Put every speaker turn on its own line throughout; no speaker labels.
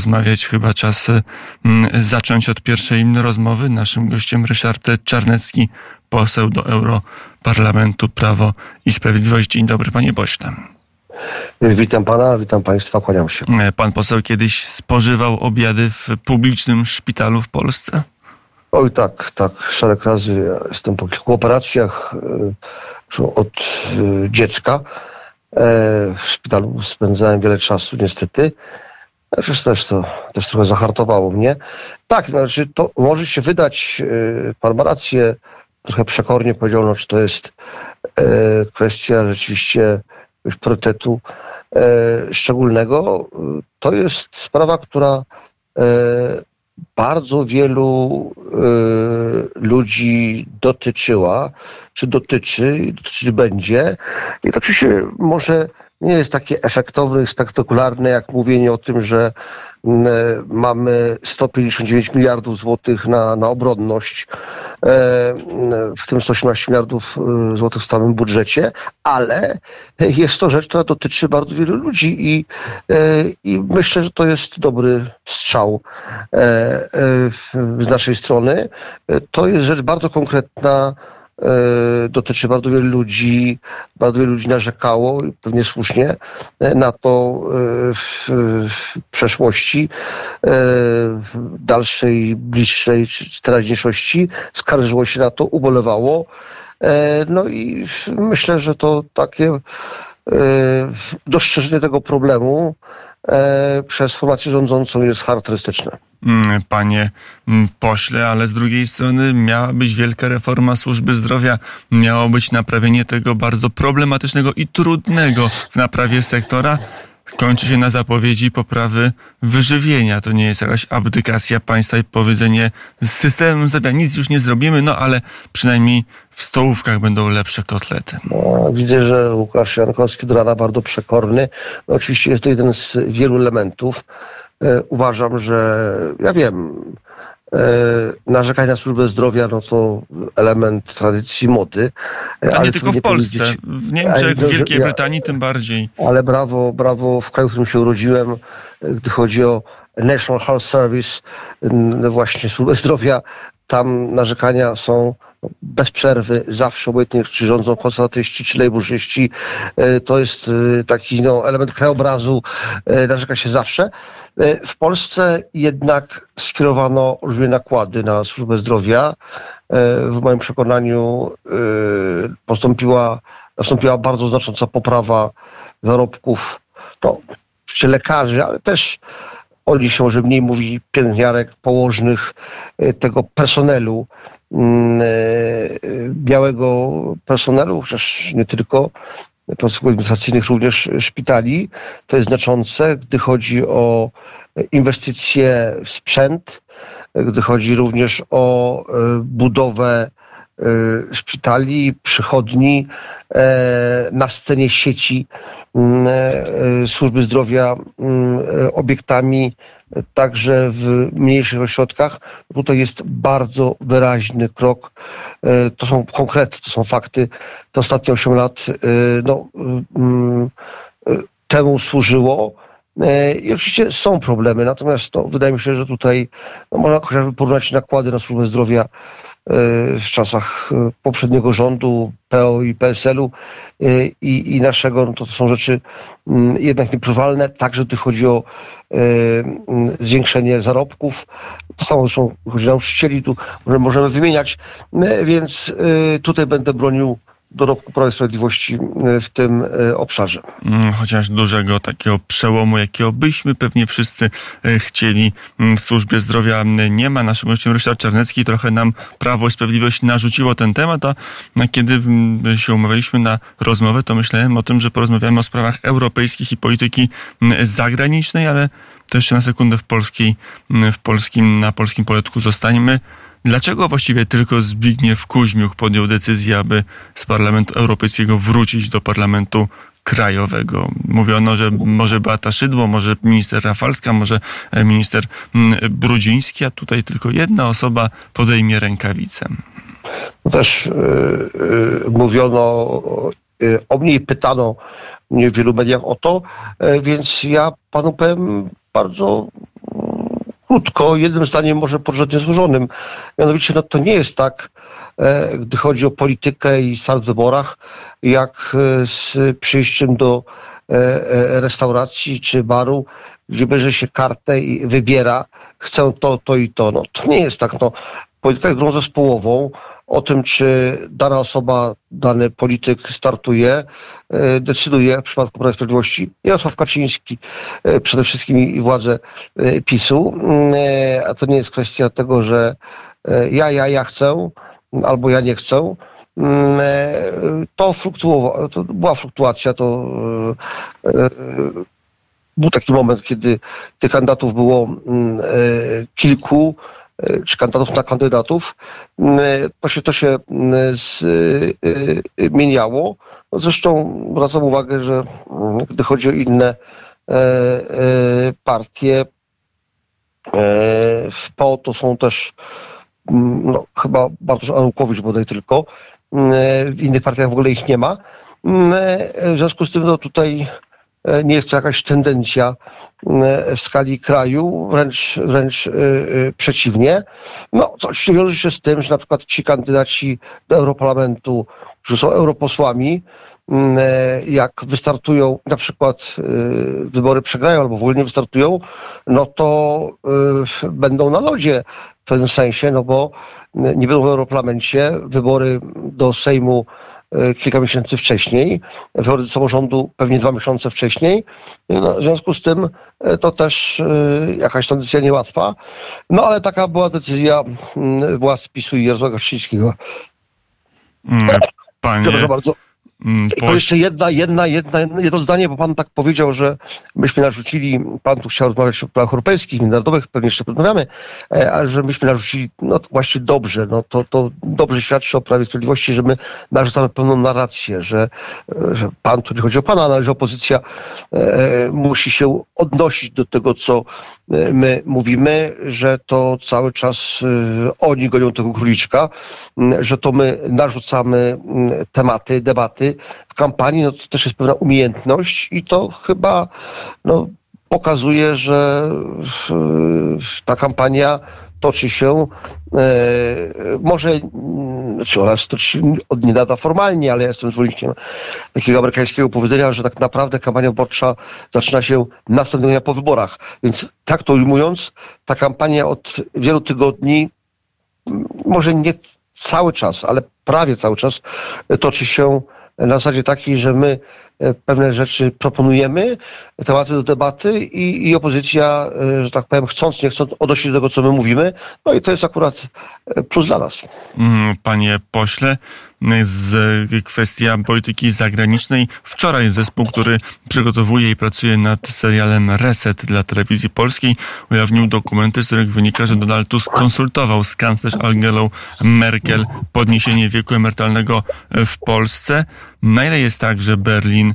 porozmawiać. Chyba czas mm, zacząć od pierwszej rozmowy. Naszym gościem Ryszard Czarnecki, poseł do Europarlamentu Prawo i Sprawiedliwość. Dzień dobry, panie pośle.
Witam pana, witam państwa, kłaniam się.
E, pan poseł kiedyś spożywał obiady w publicznym szpitalu w Polsce?
Oj tak, tak, szereg razy. Ja jestem po kilku operacjach e, od e, dziecka. W szpitalu spędzałem wiele czasu, niestety. Zresztą też to też trochę zahartowało mnie. Tak, znaczy to może się wydać, pan ma rację, trochę przekornie powiedział, no, czy to jest kwestia rzeczywiście priorytetu e, szczególnego. To jest sprawa, która e, bardzo wielu e, ludzi dotyczyła, czy dotyczy, dotyczyć będzie. I to oczywiście może nie jest takie efektowne i spektakularne, jak mówienie o tym, że mm, e, mamy 159 miliardów złotych na, na obronność, e, mm, w tym 118 miliardów e, złotych w stałym budżecie, ale jest to rzecz, która dotyczy bardzo wielu ludzi i, i myślę, że to jest dobry strzał z naszej strony. To jest rzecz bardzo konkretna, dotyczy bardzo wielu ludzi, bardzo wielu ludzi narzekało, pewnie słusznie, e, na to e, w, w przeszłości, w dalszej, bliższej czy teraźniejszości, skarżyło się na to, ubolewało. No i myślę, że to takie dostrzeżenie tego problemu przez formację rządzącą jest charakterystyczne.
Mm, panie mm, pośle, ale z drugiej strony miała być wielka reforma służby zdrowia, miało być naprawienie tego bardzo problematycznego i trudnego w naprawie sektora. Kończy się na zapowiedzi poprawy wyżywienia. To nie jest jakaś abdykacja państwa i powiedzenie z systemem zdrowia nic już nie zrobimy, no ale przynajmniej w stołówkach będą lepsze kotlety.
No, widzę, że Łukasz Jankowski do rana bardzo przekorny. No, oczywiście jest to jeden z wielu elementów. E, uważam, że ja wiem, e, narzekanie na służbę zdrowia no to element tradycji mody.
A nie tylko w Polsce, w Niemczech, w Wielkiej ja, Brytanii tym bardziej.
Ale brawo, brawo w kraju, w którym się urodziłem, gdy chodzi o National Health Service, właśnie służbę zdrowia, tam narzekania są bez przerwy, zawsze obojętnie czy rządzą konserwatyści, czy lejburzyści. E, to jest taki no, element krajobrazu, narzeka się zawsze. E, w Polsce jednak skierowano olbrzymie nakłady na służbę zdrowia. E, w moim przekonaniu e, postąpiła, nastąpiła bardzo znacząca poprawa zarobków no, lekarzy, ale też oni się może mniej mówi pielęgniarek, położnych, tego personelu, mm, białego personelu, chociaż nie tylko, procesów administracyjnych również szpitali. To jest znaczące, gdy chodzi o inwestycje w sprzęt, gdy chodzi również o e, budowę szpitali, przychodni, e, na scenie sieci mm, służby zdrowia mm, obiektami także w mniejszych ośrodkach. Tutaj jest bardzo wyraźny krok. To są konkrety, to są fakty. Te ostatnie 8 lat no, mm, temu służyło. E, I oczywiście są problemy, natomiast to wydaje mi się, że tutaj no, można chociażby porównać nakłady na służbę zdrowia e, w czasach e, poprzedniego rządu, PO i PSL-u i, i naszego, no to, są rzeczy mm, jednak nieprywalne, także gdy chodzi o zwiększenie zarobków. To samo zresztą chodzi o nauczycieli, tu możemy wymieniać, więc tutaj będę bronił dorobku Prawa i Sprawiedliwości e, w tym e, obszarze.
Mm, chociaż dużego takiego przełomu, jakiego byśmy pewnie wszyscy e, chcieli mm, w służbie zdrowia nie ma. Naszym gościem Ryszard Czarnecki trochę nam Prawo i Sprawiedliwość narzuciło ten temat, a kiedy mm, się umawialiśmy na rozmowę, to myślałem o tym, że porozmawiamy o sprawach europejskich i polityki zagranicznej, ale jeszcze na sekundę w polskiej, w polskim, na polskim poletku zostańmy. Dlaczego właściwie tylko Zbigniew Kuźmiuk podjął decyzję, aby z Parlamentu Europejskiego wrócić do Parlamentu Krajowego? Mówiono, że może Beata Szydło, może minister Rafalska, może e, minister mm, Brudziński, a tutaj tylko jedna osoba podejmie rękawicę.
No też yy, yy, mówiono o mnie pytano mnie w wielu mediach o to, więc ja panu powiem bardzo krótko, jednym zdaniem może porządnie złożonym. Mianowicie no, to nie jest tak, e, gdy chodzi o politykę i start w wyborach, jak e, z przyjściem do e, restauracji czy baru, gdzie bierze się kartę i wybiera, chcę to, to i to. No, to nie jest tak. No, polityka jest grą zespołową. O tym, czy dana osoba, dany polityk startuje, e, decyduje w przypadku Prawa i Sprawiedliwości Jarosław Kaczyński, e, przede wszystkim i władze e, PiSu. Mm, a to nie jest kwestia tego, że ja, ja, ja chcę albo ja nie chcę. Mm, to, fluktuowa, to była fluktuacja, to był taki moment, kiedy tych kandydatów było mm, kilku, E, czy kandydatów na kandydatów, e, to się, to się zmieniało. No zresztą zwracam uwagę, że gdy chodzi o inne e, partie, w PO to są też no, chyba Bartosz Anukowicz bodaj tylko, w innych partiach w ogóle ich nie ma. W związku z tym no, tutaj E, nie jest to jakaś tendencja e, w skali kraju, wręcz, wręcz e, przeciwnie. No, co oczywiście wiąże się z tym, że na przykład ci kandydaci do Europarlamentu, którzy są europosłami, jak wystartują, na przykład wybory przegrają albo w ogóle nie wystartują, no to będą na lodzie w pewnym sensie, no bo nie będą w Europarlamencie, wybory do Sejmu E, kilka miesięcy wcześniej, wybory do samorządu pewnie dwa miesiące wcześniej. No, w związku z tym e, to też e, jakaś to decyzja niełatwa. No ale taka była decyzja mm, władz PiSu i Jarosława Kaczyńskiego.
Mm, panie...
Proszę bardzo. Mm, I to jeszcze jedna, jedna, jedna, jedno zdanie, bo pan tak powiedział, że myśmy narzucili, pan tu chciał rozmawiać o prawach europejskich, międzynarodowych, pewnie jeszcze porozmawiamy, e, ale że myśmy narzucili, no właśnie dobrze, no to, to dobrze świadczy o Prawie Sprawiedliwości, że my narzucamy pełną narrację, że, e, że pan, tu nie chodzi o pana, ale że opozycja e, musi się odnosić do tego, co my mówimy, że to cały czas oni gonią tego króliczka, że to my narzucamy tematy, debaty, w kampanii, no to też jest pewna umiejętność i to chyba no, pokazuje, że ta kampania toczy się, e, może, znaczy ona toczy od niedawna formalnie, ale ja jestem zwolennikiem takiego amerykańskiego powiedzenia, że tak naprawdę kampania wyborcza zaczyna się następnego dnia po wyborach. Więc tak to ujmując, ta kampania od wielu tygodni, może nie cały czas, ale prawie cały czas toczy się na zasadzie takiej, że my e, pewne rzeczy proponujemy, tematy do debaty i, i opozycja, e, że tak powiem, chcąc, nie chcąc, odnosi do tego, co my mówimy. No i to jest akurat e, plus dla nas.
Mm, panie pośle, z kwestia polityki zagranicznej. Wczoraj zespół, który przygotowuje i pracuje nad serialem Reset dla telewizji polskiej, ujawnił dokumenty, z których wynika, że Donald Tusk konsultował z kanclerz Angelą Merkel podniesienie wieku emerytalnego w Polsce. Na ile jest tak, że Berlin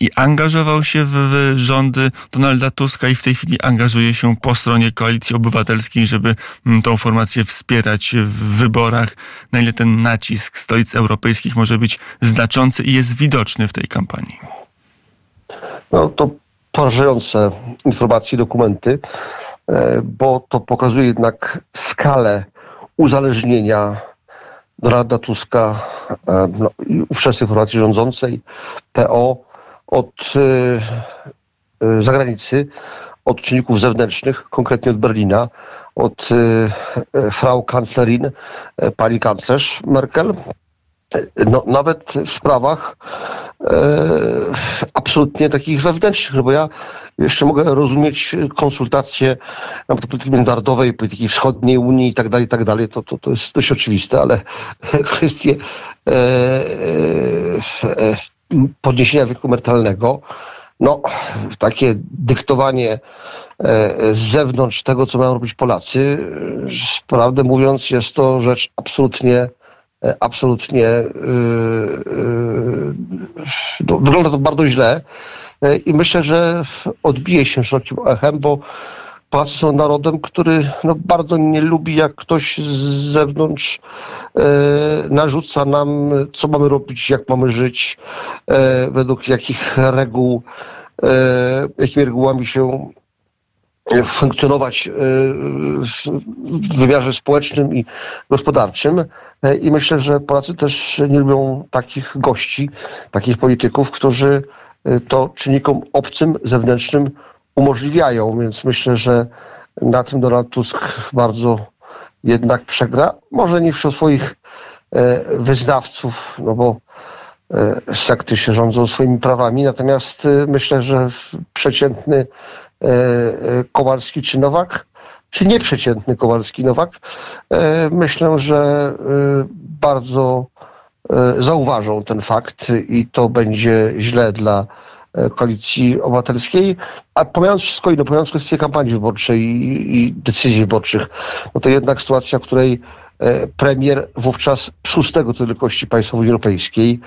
i angażował się w rządy Donalda Tuska i w tej chwili angażuje się po stronie koalicji obywatelskiej, żeby tą formację wspierać w wyborach? Na ile ten nacisk stolic europejskich może być znaczący i jest widoczny w tej kampanii?
No to porażające informacje, dokumenty, e, bo to pokazuje jednak skalę uzależnienia Donalda Tuska, e, no, ówczesnej formacji rządzącej, PO, od y, y, zagranicy, od czynników zewnętrznych, konkretnie od Berlina, od Frau Kanzlerin, pani kanclerz Merkel, no, nawet w sprawach e, absolutnie takich wewnętrznych, no bo ja jeszcze mogę rozumieć konsultacje nawet polityki międzynarodowej, polityki wschodniej Unii i tak dalej, i tak dalej, to, to, to jest dość oczywiste, ale kwestie e, e, podniesienia wieku emerytalnego, no, takie dyktowanie e, z zewnątrz tego, co mają robić Polacy, prawdę mówiąc, jest to rzecz absolutnie E, absolutnie e, e, no, wygląda to bardzo źle i myślę, że odbije się szerokim echem, bo Polacy są narodem, który no, bardzo nie lubi, jak ktoś z zewnątrz e, narzuca nam, co mamy robić, jak mamy żyć, e, według jakich reguł, e, jakimi regułami się funkcjonować w wymiarze społecznym i gospodarczym. I myślę, że Polacy też nie lubią takich gości, takich polityków, którzy to czynnikom obcym, zewnętrznym umożliwiają. Więc myślę, że na tym Donald Tusk bardzo jednak przegra. Może nie wśród swoich wyznawców, no bo sekty się rządzą swoimi prawami, natomiast myślę, że przeciętny E, e, Kowalski czy Nowak, czy nieprzeciętny Kowalski Nowak, e, myślę, że bardzo zauważą ten fakt i to będzie źle dla koalicji obywatelskiej, a pomijając wszystko inne, pomijając kwestię kampanii wyborczej i, i decyzji wyborczych, no to jednak sytuacja, w której premier wówczas szóstego co wielkości państwa Unii Europejskiej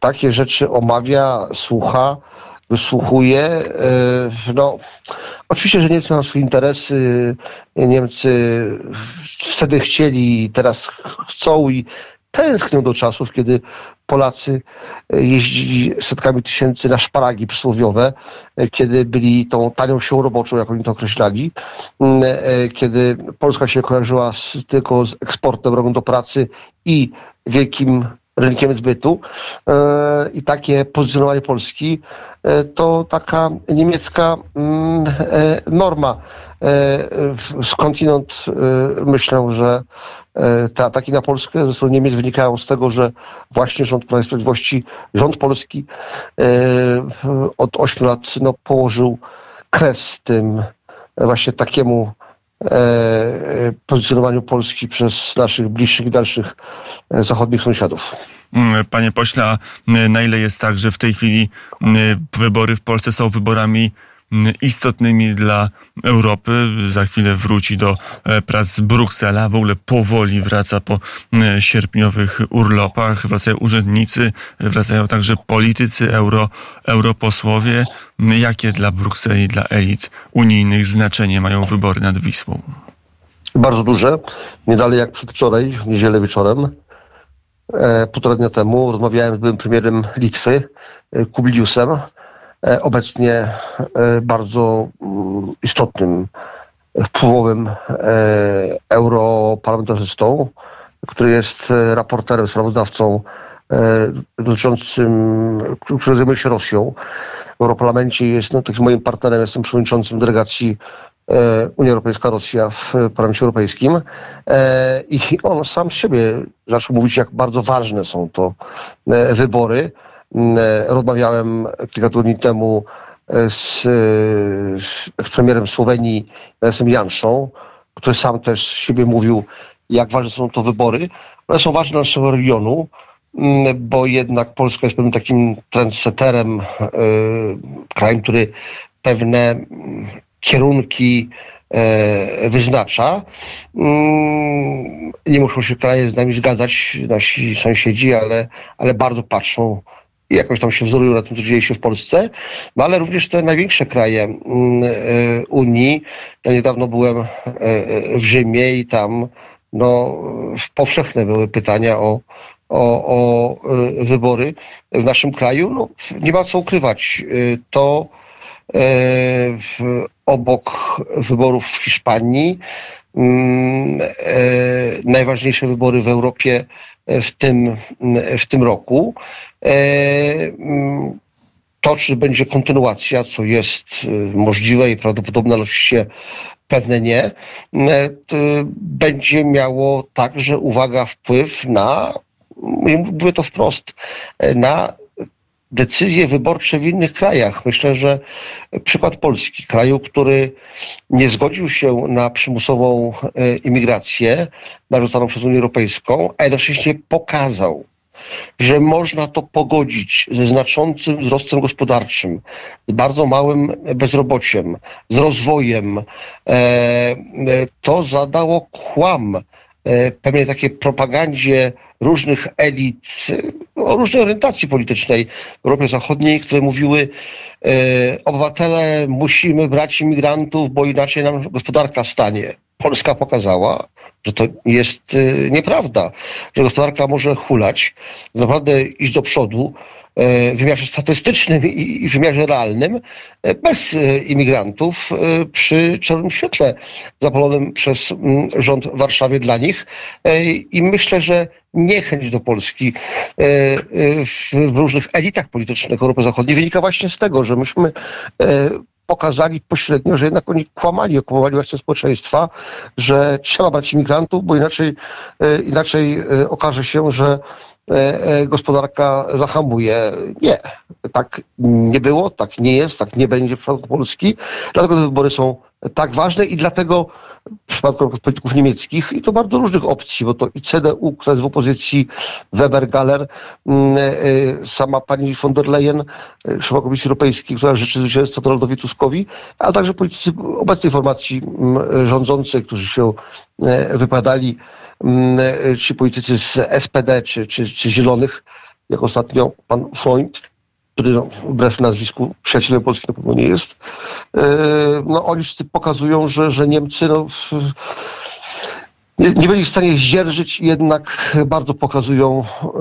takie rzeczy omawia, słucha, wysłuchuje. E, no, oczywiście, że Niemcy mają swoje interesy. Niemcy wtedy chcieli, teraz chcą i tęsknią do czasów, kiedy Polacy jeździli setkami tysięcy na szparagi przysłowiowe, kiedy byli tą tanią siłą roboczą, jak oni to określali, e, kiedy Polska się kojarzyła z, tylko z eksportem rąk do pracy i wielkim rynkiem zbytu e, i takie pozycjonowanie Polski e, to taka niemiecka mm, e, norma. Skądinąd myślę, że te ataki na Polskę ze strony Niemiec wynikają z tego, że właśnie rząd Prawa i Sprawiedliwości, rząd polski od 8 lat no, położył kres tym właśnie takiemu pozycjonowaniu Polski przez naszych bliższych i dalszych zachodnich sąsiadów.
Mm, panie pośle, na ile jest tak, że w tej chwili wybory w Polsce są wyborami istotnymi dla Europy. Za chwilę wróci do e, prac Bruksela. W ogóle powoli wraca po sierpniowych urlopach. Wracają urzędnicy, wracają także politycy, euro, europosłowie. Jakie dla Brukseli, dla elit unijnych znaczenie mają wybory nad Wisłą?
Bardzo duże. Nie dalej jak przedwczoraj, w niedzielę wieczorem E, półtora dnia temu rozmawiałem z byłym premierem Litwy, e, Kubiliusem, e, obecnie bardzo mm, istotnym, wpływowym europarlamentarzystą, który jest raporterem, sprawozdawcą dotyczącym, który zajmuje się Rosją. W Europarlamencie jest no, takim moim partnerem, jestem przewodniczącym delegacji E, Unia Europejska-Rosja w Parlamencie Europejskim e, i on sam z siebie zaczął mówić, jak bardzo ważne są to e, wybory. Rozmawiałem kilka tygodni temu z, z premierem Słowenii, Lesem Janszą, który sam też siebie mówił, jak ważne są to wybory. One są ważne dla naszego regionu, bo jednak Polska jest pewnym takim trendsetterem, krajem, który pewne kierunki e, wyznacza. Mm, nie muszą się kraje z nami zgadzać, nasi sąsiedzi, ale, ale bardzo patrzą jakoś tam się wzorują na tym, co dzieje się w Polsce, no ale również te największe kraje mm, e, Unii. Ja niedawno byłem e, w Rzymie i tam no, powszechne były pytania o, o, o wybory w naszym kraju. No, nie ma co ukrywać. To obok wyborów w Hiszpanii, mm, e, najważniejsze wybory w Europie w tym, w tym roku. E, mm, to, czy będzie kontynuacja, co jest e, możliwe i prawdopodobne, ale oczywiście pewne nie, będzie miało także, uwaga, wpływ na, mówię to wprost, na decyzje wyborcze w innych krajach. Myślę, że przykład Polski, kraju, który nie zgodził się na przymusową e, imigrację narzucaną przez Unię Europejską, a jednocześnie pokazał, że można to pogodzić ze znaczącym wzrostem gospodarczym, z bardzo małym bezrobociem, z rozwojem, e, e, to zadało kłam pewnej takiej propagandzie różnych elit o różnej orientacji politycznej w Europie Zachodniej, które mówiły e, obywatele musimy brać imigrantów, bo inaczej nam gospodarka stanie. Polska pokazała, że to jest e, nieprawda, że gospodarka może hulać, naprawdę iść do przodu, e, wymiarze statystycznym i wymiarze realnym e, bez imigrantów przy czarnym świetle zapalonym przez rząd Warszawie dla nich. I myślę, że niechęć do Polski w różnych elitach politycznych Europy Zachodniej wynika właśnie z tego, że myśmy pokazali pośrednio, że jednak oni kłamali, okłamali właśnie społeczeństwa, że trzeba brać imigrantów, bo inaczej, e, inaczej e, okaże się, że e, gospodarka zahamuje. Nie, tak nie było, tak nie jest, tak nie będzie w przypadku Polski. Dlatego te wybory są tak ważne i dlatego w przypadku polityków niemieckich i to bardzo różnych opcji, bo to i CDU, która jest w opozycji, Weber, Galler, mm, e, sama pani von der Leyen, e, szefa Komisji Europejskiej, która życzy zwycięstwa Donaldowi Tuskowi, ale także politycy obecnej formacji mm, rządzącej, którzy się e, wypadali, ci politycy z SPD czy, czy, czy Zielonych, jak ostatnio pan Freund, który no, wbrew nazwisku przyjacielem Polski na pewno nie jest, e, no oni wszyscy pokazują, że, że Niemcy no, nie, nie byli w stanie zdzierżyć, jednak bardzo pokazują, e,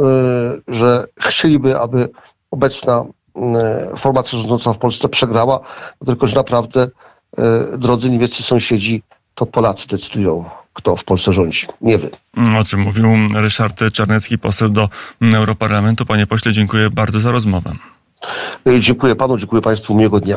że chcieliby, aby obecna e, formacja rządząca w Polsce przegrała, tylko że naprawdę, drodzy niemieccy sąsiedzi, to Polacy decydują kto w Polsce rządzi, nie wy.
O czym mówił Ryszard Czarnecki, poseł do Europarlamentu. Panie pośle, dziękuję bardzo za rozmowę.
Dziękuję panu, dziękuję państwu, miłego dnia.